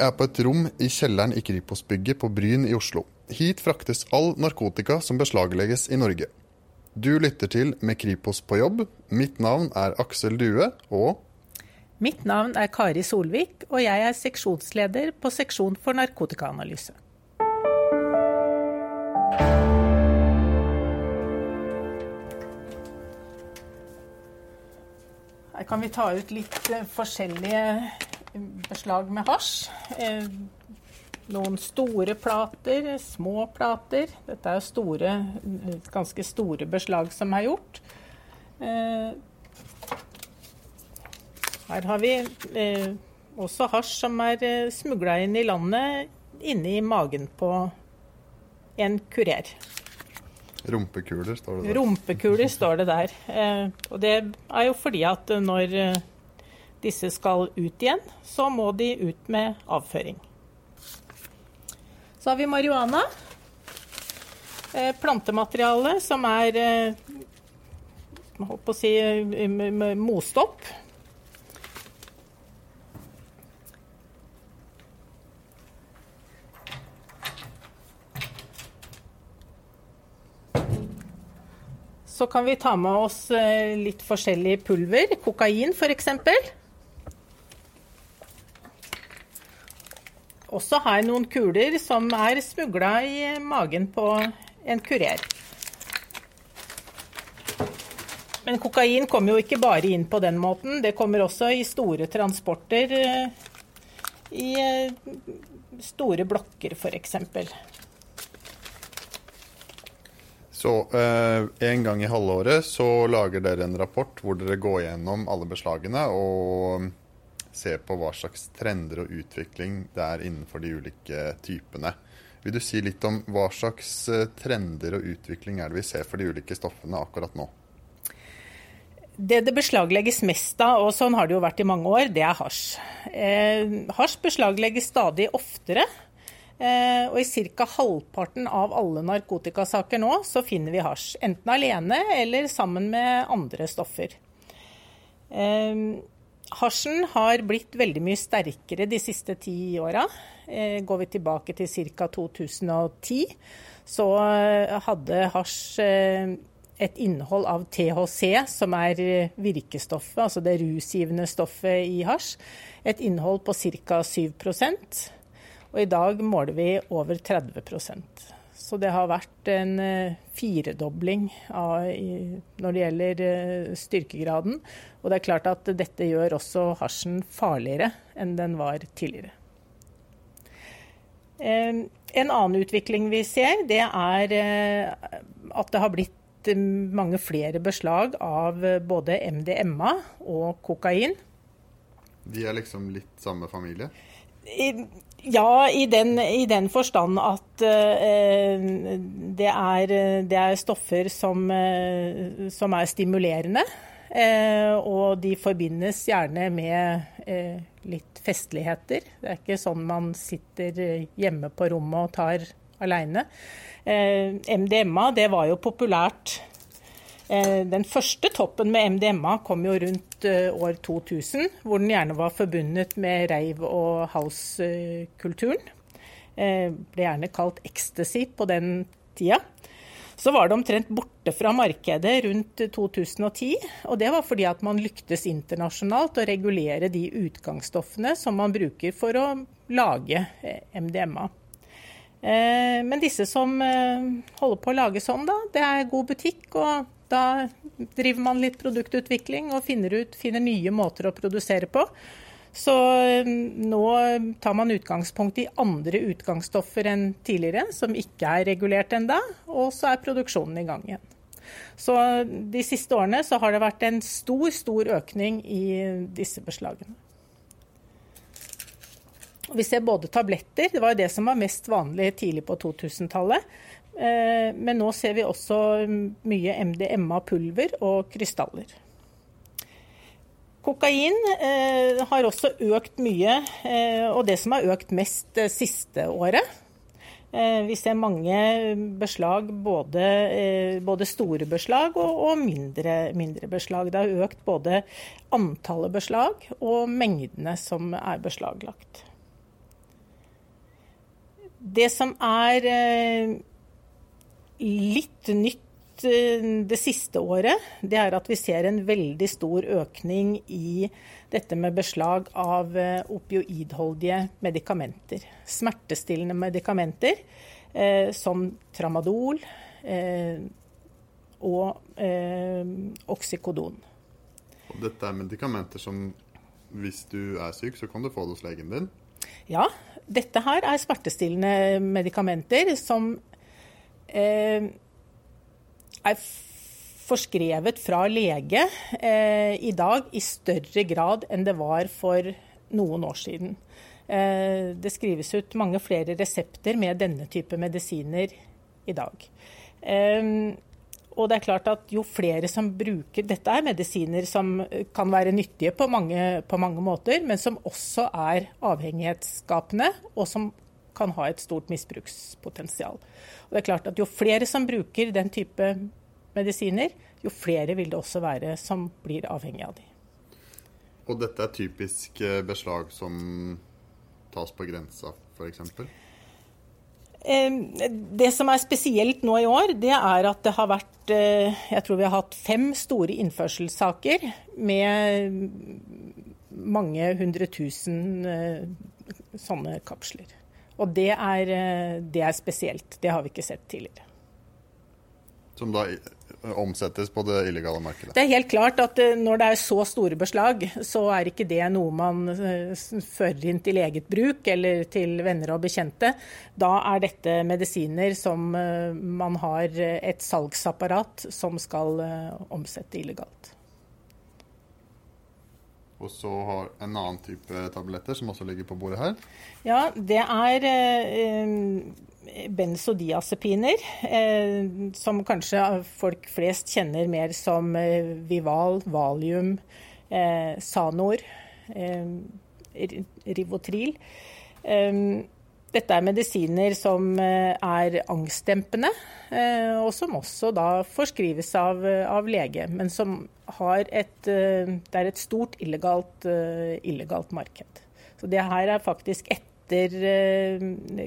er på et rom i kjelleren i Kripos-bygget på Bryn i Oslo. Hit fraktes all narkotika som beslaglegges i Norge. Du lytter til Med Kripos på jobb. Mitt navn er Aksel Due, og Mitt navn er Kari Solvik, og jeg er seksjonsleder på seksjon for narkotikaanalyse. Her kan vi ta ut litt eh, forskjellige beslag med hasj. Eh, noen store plater, små plater. Dette er store, ganske store beslag som er gjort. Her har vi også hasj som er smugla inn i landet inne i magen på en kurer. Rumpekuler står det der. Rumpekuler står det der. Eh, og det er jo fordi at når eh, disse skal ut igjen, så må de ut med avføring. Så har vi marihuana. Eh, plantemateriale som er holdt på å si most opp. Så kan vi ta med oss eh, litt forskjellig pulver. Kokain f.eks. Også her noen kuler som er smugla i magen på en kurer. Men kokain kommer jo ikke bare inn på den måten. Det kommer også i store transporter eh, i eh, store blokker f.eks. Så eh, en gang i halvåret så lager dere en rapport hvor dere går gjennom alle beslagene og ser på hva slags trender og utvikling det er innenfor de ulike typene. Vil du si litt om hva slags eh, trender og utvikling er det vi ser for de ulike stoffene akkurat nå? Det det beslaglegges mest av, og sånn har det jo vært i mange år, det er hasj. Eh, hasj beslaglegges stadig oftere. Eh, og i ca. halvparten av alle narkotikasaker nå så finner vi hasj. Enten alene eller sammen med andre stoffer. Eh, hasjen har blitt veldig mye sterkere de siste ti åra. Eh, går vi tilbake til ca. 2010, så hadde hasj et innhold av THC, som er virkestoffet, altså det rusgivende stoffet i hasj, et innhold på ca. 7% og i dag måler vi over 30 Så det har vært en eh, firedobling av, når det gjelder eh, styrkegraden. Og det er klart at dette gjør også hasjen farligere enn den var tidligere. En annen utvikling vi ser, det er eh, at det har blitt mange flere beslag av både MDMA og kokain. De er liksom litt samme familie? Ja, i den, i den forstand at uh, det, er, det, er, stoffer som, uh, som er stimulerende. Uh, og de forbindes gjerne med litt festligheter. Det er ikke sånn man sitter hjemme på rommet og tar aleine. MDMA det var jo populært Eh, den første toppen med MDMA kom jo rundt eh, år 2000, hvor den gjerne var forbundet med rave- og house-kulturen. Eh, ble gjerne kalt ecstasy på den tida. Så var det omtrent borte fra markedet rundt 2010. Og det var fordi at man lyktes internasjonalt å regulere de utgangsstoffene som man bruker for å lage MDMA. Men disse som holder på å lage sånn, da, det er god butikk. og da driver man litt produktutvikling og finner, ut, finner nye måter å produsere på. Så eh, nå tar man utgangspunkt i andre utgangsstoffer enn tidligere, som ikke er regulert enda, og så er produksjonen i gang igjen. Så de siste årene så har det vært en stor, stor økning i disse beslagene. Vi ser både tabletter, det var jo det som var mest vanlig tidlig på 2000-tallet. Eh, men nå ser vi også mye MDMA-pulver og krystaller. Kokain eh, har også økt mye, eh, og det som har økt mest det siste året. Vi ser mange beslag, både, både store beslag og, og mindre, mindre, beslag. Det har økt både antallet beslag og mengdene som er beslaglagt. Det som er litt nytt det siste året, det er at vi ser en veldig stor økning i dette med beslag av opioidholdige medikamenter. Smertestillende medikamenter som tramadol og oksykodon. Og dette er medikamenter som hvis du er syk, så kan du få det hos legen din? Ja, dette her er smertestillende medikamenter som eh, er forskrevet fra lege eh, i dag i større grad enn det var for noen år siden. Eh, det skrives ut mange flere resepter med denne type medisiner i dag. Eh, og det er klart at jo flere som bruker Dette er medisiner som kan være nyttige på mange, på mange måter, men som også er avhengighetsskapende, og som kan ha et stort misbrukspotensial. Og det er klart at Jo flere som bruker den type medisiner, jo flere vil det også være som blir avhengig av dem. Og dette er typisk eh, beslag som tas på grensa, f.eks.? Det som er spesielt nå i år, det er at det har vært eh, Jeg tror vi har hatt fem store innførselssaker med mange hundre tusen eh, sånne kapsler. Og det er, eh, det er spesielt. Det har vi ikke sett tidligere. Som da omsettes på det illegale markedet? Det er helt klart at eh, når det er så store beslag, så er ikke det noe man eh, fører inn til eget bruk eller til venner og bekjente. Da er dette medisiner som man har et salgsapparat som skal omsette illegalt. Og så har en annen type tabletter som også ligger på bordet her. Ja, det er benzodiazepiner, eh, som kanskje folk flest kjenner mer som eh, Vival, Valium, eh, Sanor, eh, Rivotril. Eh, dette er medisiner som eh, er angstdempende, og som også da forskrives av, av lege, men som har et, det er et stort illegalt, illegalt marked. Så det her er faktisk etter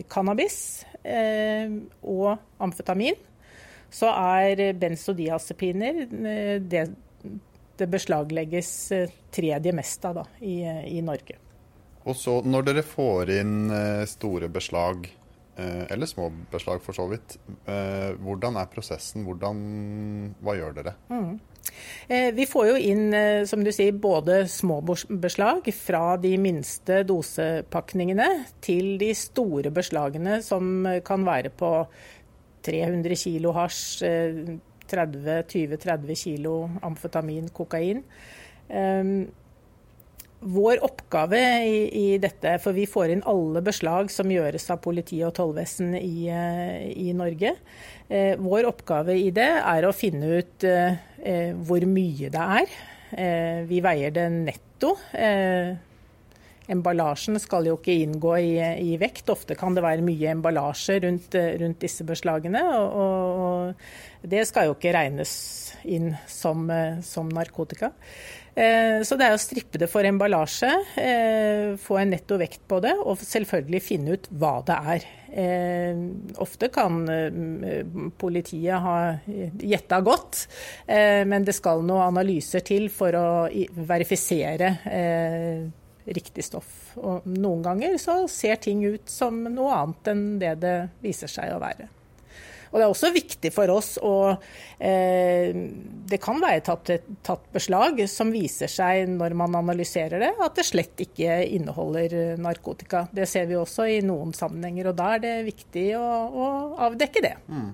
cannabis Eh, og amfetamin, så er benzodiazepiner eh, det det beslaglegges eh, tredje mest av da, i, i, Norge. Og så Når dere får inn store beslag, eller små beslag for så vidt, hvordan er prosessen? Hvordan, hva gjør dere? Mm. Eh, vi får jo inn eh, som du sier, både små beslag fra de minste dosepakningene til de store beslagene som kan være på 300 kg hasj, 20-30 eh, kg amfetamin, kokain. Vår oppgave i, i, dette, for vi får inn alle beslag som gjøres av politi og tollvesen i, i Norge. Eh, vår oppgave i det er å finne ut eh, eh, hvor mye det er. Vi veier det netto. Emballasjen skal jo ikke inngå i, i, vekt. Ofte kan det være mye emballasje rundt, rundt disse beslagene. Og, og, det skal jo ikke regnes inn som, som narkotika. Eh, så det er å strippe det for emballasje, eh, få en netto vekt på det, og selvfølgelig finne ut hva det er. Eh, ofte kan politiet ha gjetta godt, men det skal noen analyser til for å verifisere riktig stoff. Og noen ganger så ser ting ut som noe annet enn det det viser seg å være. Og Det er også viktig for oss å eh, Det kan være tatt, tatt, beslag som viser seg når man analyserer det, at det slett ikke inneholder narkotika. Det ser vi også i noen sammenhenger, og da er det viktig å, å avdekke det. Mm.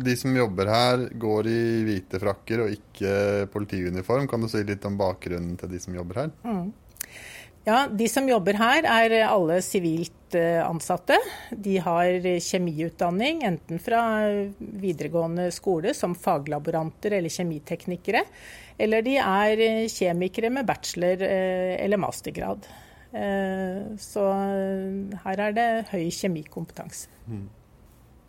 De som jobber her, går i hvite frakker og ikke politiuniform. Kan du si litt om bakgrunnen til de som jobber her? Mm. Ja, De som jobber her er alle sivilt eh, ansatte. De har kjemiutdanning enten fra videregående skole som faglaboranter eller kjemiteknikere, eller de er kjemikere med bachelor- eh, eller mastergrad. Eh, så her er det høy kjemikompetanse. Mm.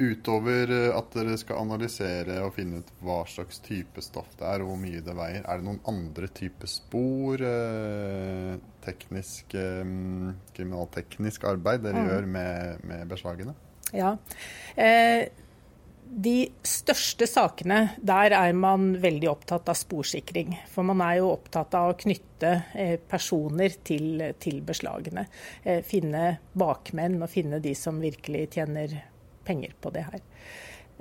Utover eh, at dere skal analysere og finne ut hva slags type stoff det er, og hvor mye det veier, er det noen andre typer spor, eh, teknisk, eh, kriminalteknisk arbeid dere mm. gjør med, med, beslagene? Ja. Eh, de største sakene, der er man veldig opptatt av sporsikring. For man er jo opptatt av å knytte eh, personer til, til beslagene. Eh, finne bakmenn og finne de som virkelig tjener penger på det her.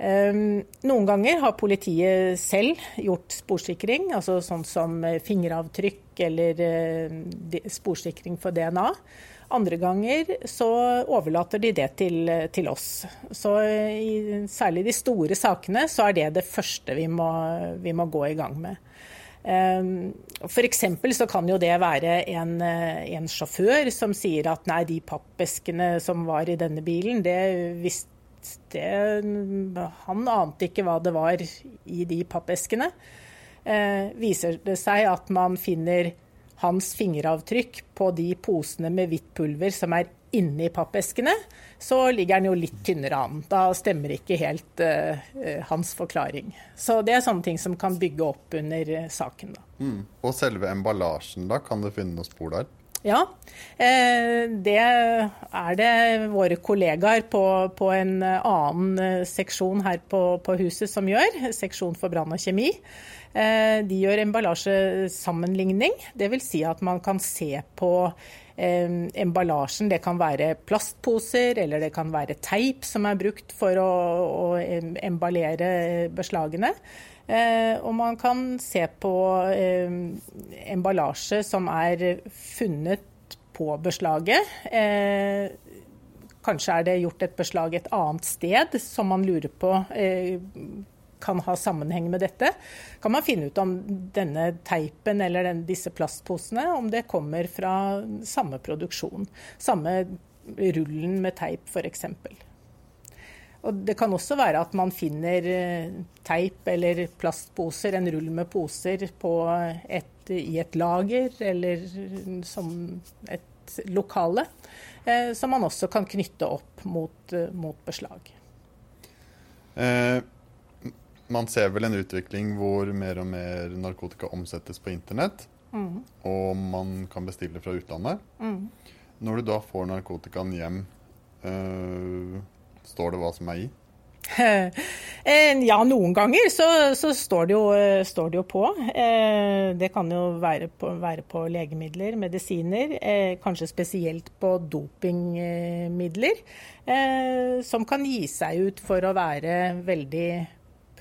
Um, noen ganger har politiet selv gjort sporsikring, altså sånn som fingeravtrykk eller uh, sporsikring for DNA. Andre ganger så overlater de det til, til oss. Så i særlig de store sakene så er det det første vi må, vi må gå i gang med. Um, F.eks. så kan jo det være en, en, sjåfør som sier at nei, de pappeskene som var i denne bilen, det det, han ante ikke hva det var i de pappeskene. Eh, viser det seg at man finner hans fingeravtrykk på de posene med hvitt pulver som er inni pappeskene, så ligger han jo litt tynnere an. Da stemmer ikke helt eh, hans forklaring. Så det er sånne ting som kan bygge opp under uh, saken. Mm. Og selve emballasjen, da? Kan du finne noen spor der? Ja, eh, det er det våre kollegaer på, på en annen eh, seksjon her på, på, huset som gjør. Seksjon for brann og kjemi. Eh, de gjør emballasjesammenligning. Dvs. Si at man kan se på emballasjen. Det kan være plastposer eller det kan være teip som er brukt for å, å emballere beslagene. Eh, og man kan se på eh, emballasje som er funnet på beslaget. Eh, kanskje er det gjort et beslag et annet sted som man lurer på kan ha sammenheng med dette. Kan man finne ut om denne teipen eller den, disse plastposene om det kommer fra samme produksjon. Samme rullen med teip f.eks. Og det kan også være at man finner eh, teip eller plastposer, en rull med poser, et, i et lager eller som et lokale. Eh, som man også kan knytte opp mot, eh, mot beslag. Eh, man ser vel en utvikling hvor mer og mer narkotika omsettes på internett. Mm. Og man kan bestille fra utlandet. Mm. Når du da får narkotikaen hjem, øh, Står det hva som er i? Ja, noen ganger så, så står, det jo, står, det jo, på. Eh, det kan jo være på, være på legemidler, medisiner, eh, kanskje spesielt på dopingmidler, eh, som kan gi seg ut for å være veldig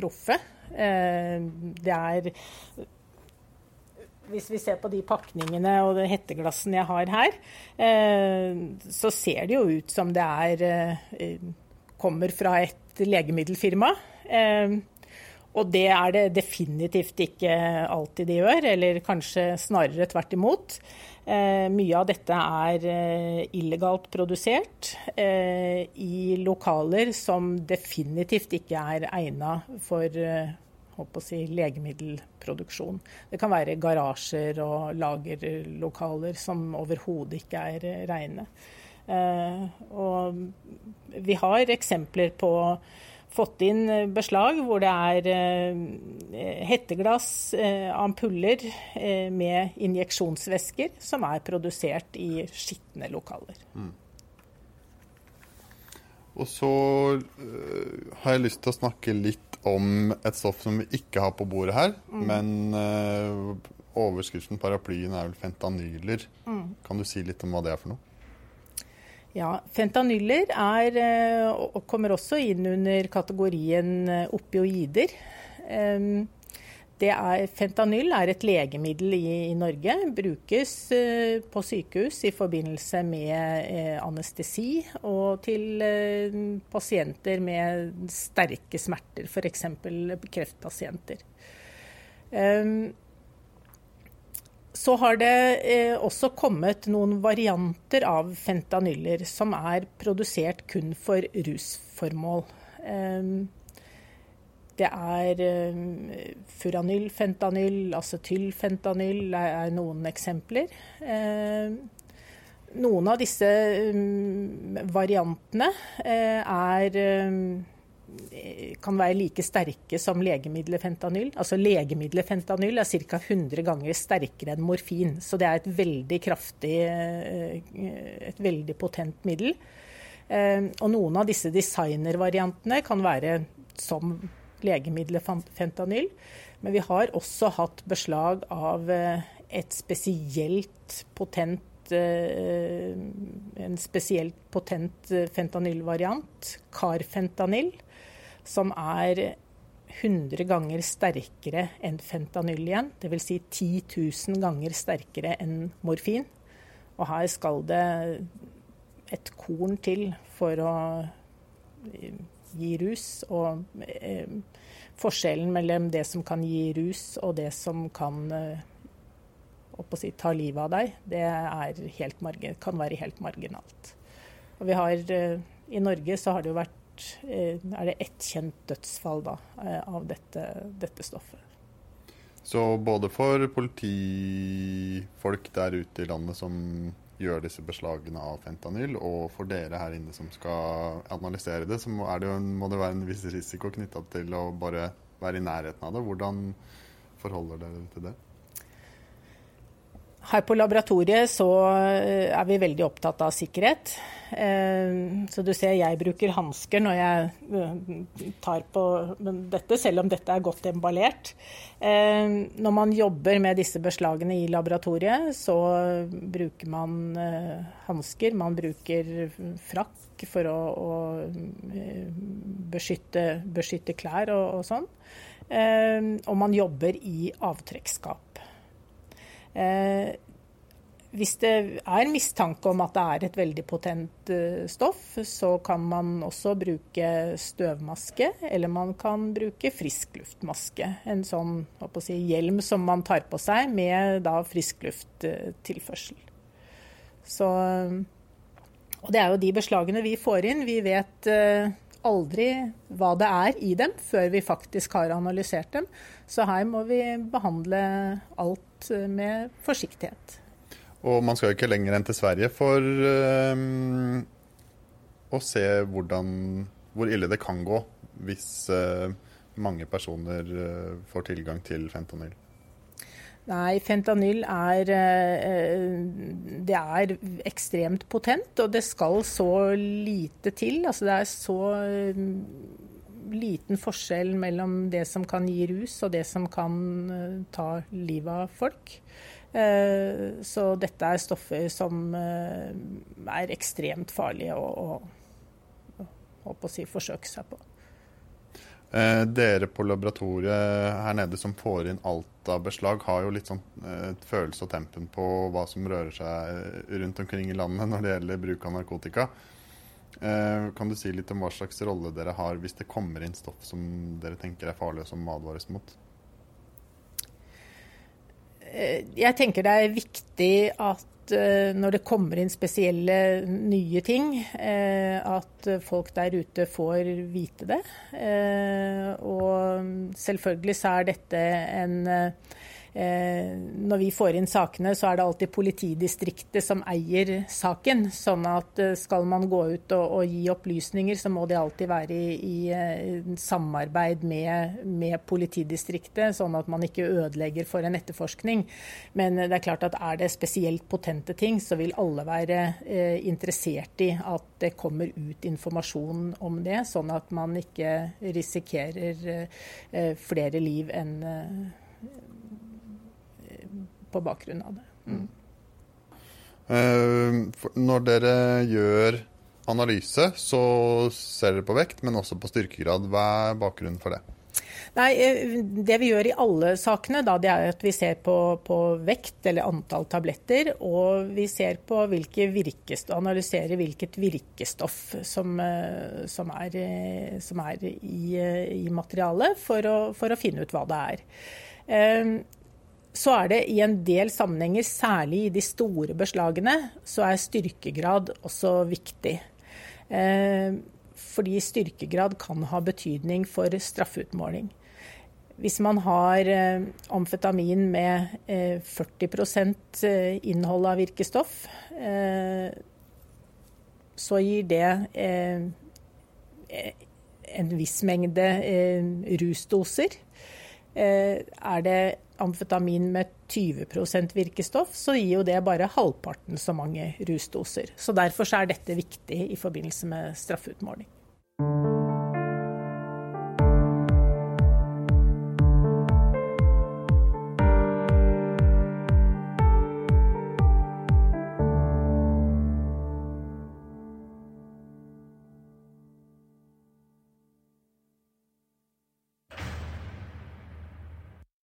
proffe. Det er hvis vi ser på de pakningene og de hetteglassene jeg har her, så ser det jo ut som det er kommer fra et legemiddelfirma. Eh, og det er det definitivt ikke alltid de gjør, eller kanskje snarere tvert imot. Eh, mye av dette er eh, illegalt produsert i lokaler som definitivt ikke er egna for si, legemiddelproduksjon. Det kan være garasjer og lagerlokaler som overhodet ikke er reine. Eh, og vi har eksempler på fått inn beslag hvor det er eh, hetteglass, eh, ampuller med injeksjonsvæsker som er produsert i skitne lokaler. Mm. Og så har jeg lyst til å snakke litt om et stoff som vi ikke har på bordet her. Mm. Men overskriften paraplyen er vel fentanyler. Mm. Kan du si litt om hva det er for noe? Ja, Fentanyler er, og kommer også inn under kategorien eh, opioider. Er, fentanyl er et legemiddel i, i, Norge. Brukes eh, på sykehus i forbindelse med anestesi og til pasienter med sterke smerter, f.eks. kreftpasienter. Så har det eh, også kommet noen varianter av fentanyler som er produsert kun for rusformål. Eh, det er eh, furanylfentanyl, acetylfentanyl er noen eksempler. Eh, noen av disse um, variantene eh, er um, kan være like sterke som legemiddelet fentanyl. Altså Legemiddelet fentanyl er ca. 100 ganger sterkere enn morfin. Så det er et veldig kraftig, et veldig potent middel. Og noen av disse designervariantene kan være som legemiddelet fentanyl. Men vi har også hatt beslag av et spesielt potent Eh, en spesielt potent eh, fentanylvariant, carfentanyl, som er 100 ganger sterkere enn fentanyl igjen. Dvs. Si 10 000 ganger sterkere enn morfin. Og her skal det et korn til for å eh, gi rus. Og eh, forskjellen mellom det som kan gi rus og det som kan eh, si, ta livet av deg, det helt kan være helt marginalt. Og vi har, eh, I Norge så har det jo vært eh, er det ett kjent dødsfall da, eh, av dette, dette stoffet. Så både for politifolk der ute i landet som gjør disse beslagene av fentanyl, og for dere her inne som skal analysere det, så må det, jo, må det være en viss risiko knytta til å bare være i nærheten av det. Hvordan forholder dere til det? Her på laboratoriet så eh, er vi veldig opptatt av sikkerhet. Eh, så du ser jeg bruker hansker når jeg eh, tar på dette, selv om dette er godt emballert. Når man jobber med disse beslagene i laboratoriet, så bruker man hansker. Man bruker frakk for å, å beskytte, beskytte, klær og, og sånn. Og man jobber i avtrekksskap. Eh, hvis det er mistanke om at det er et veldig potent eh, stoff, så kan man også bruke støvmaske, eller man kan bruke friskluftmaske. En sånn si, hjelm som man tar på seg med da frisklufttilførsel. Så, og det er jo de beslagene vi får inn. Vi vet eh, aldri hva det er i dem før vi faktisk har analysert dem. Så her må vi behandle alt med forsiktighet. Og man skal jo ikke lenger enn til Sverige for um, å se hvordan, hvor ille det kan gå hvis uh, mange personer uh, får tilgang til fentanyl. Nei, fentanyl er, det er ekstremt potent, og det skal så lite til. Altså det er så liten forskjell mellom det som kan gi rus og det som kan eh, ta livet av folk. Eh, så dette er stoffer som eh, er ekstremt farlige å, å, å, si, forsøke seg på. Dere på laboratoriet her nede som får inn alt av beslag, har jo litt sånn eh, følelse og tempen på hva som rører seg rundt omkring i landet når det gjelder bruk av narkotika. Eh, kan du si litt om hva slags rolle dere har hvis det kommer inn stoff som dere tenker er farlig, og som advares mot? Eh, jeg tenker det er viktig at eh, når det kommer inn spesielle nye ting, at folk der ute får vite det. Og selvfølgelig så er dette en når vi får inn sakene, så er det alltid politidistriktet som eier saken. Sånn at eh, skal man gå ut og, og gi opplysninger, så må det alltid være i, i, eh, samarbeid med, med, politidistriktet, sånn at man ikke ødelegger for en etterforskning. Men det er klart at er det spesielt potente ting, så vil alle være eh, interessert i at det kommer ut informasjon om det, sånn at man ikke risikerer eh, flere liv enn på bakgrunn av det. Mm. Uh, når dere gjør analyse, så ser dere på vekt, men også på styrkegrad. Hva er bakgrunnen for det? Nei, eh, Det vi gjør i alle sakene, da, det er at vi ser på, på, vekt eller antall tabletter. Og vi ser på hvilke virkestoff, analyserer hvilket virkestoff som, eh, som er, som er i, i, materialet, for å, for å, finne ut hva det er så er det i en del sammenhenger, særlig i de store beslagene, så er styrkegrad også viktig. Eh, fordi styrkegrad kan ha betydning for straffeutmåling. Hvis man har eh, amfetamin med 40 eh, innhold av virkestoff, så gir det en viss mengde rusdoser. Er det amfetamin med 20% virkestoff, så gir jo det bare halvparten så mange rusdoser. Så Derfor er dette viktig i forbindelse med straffeutmåling.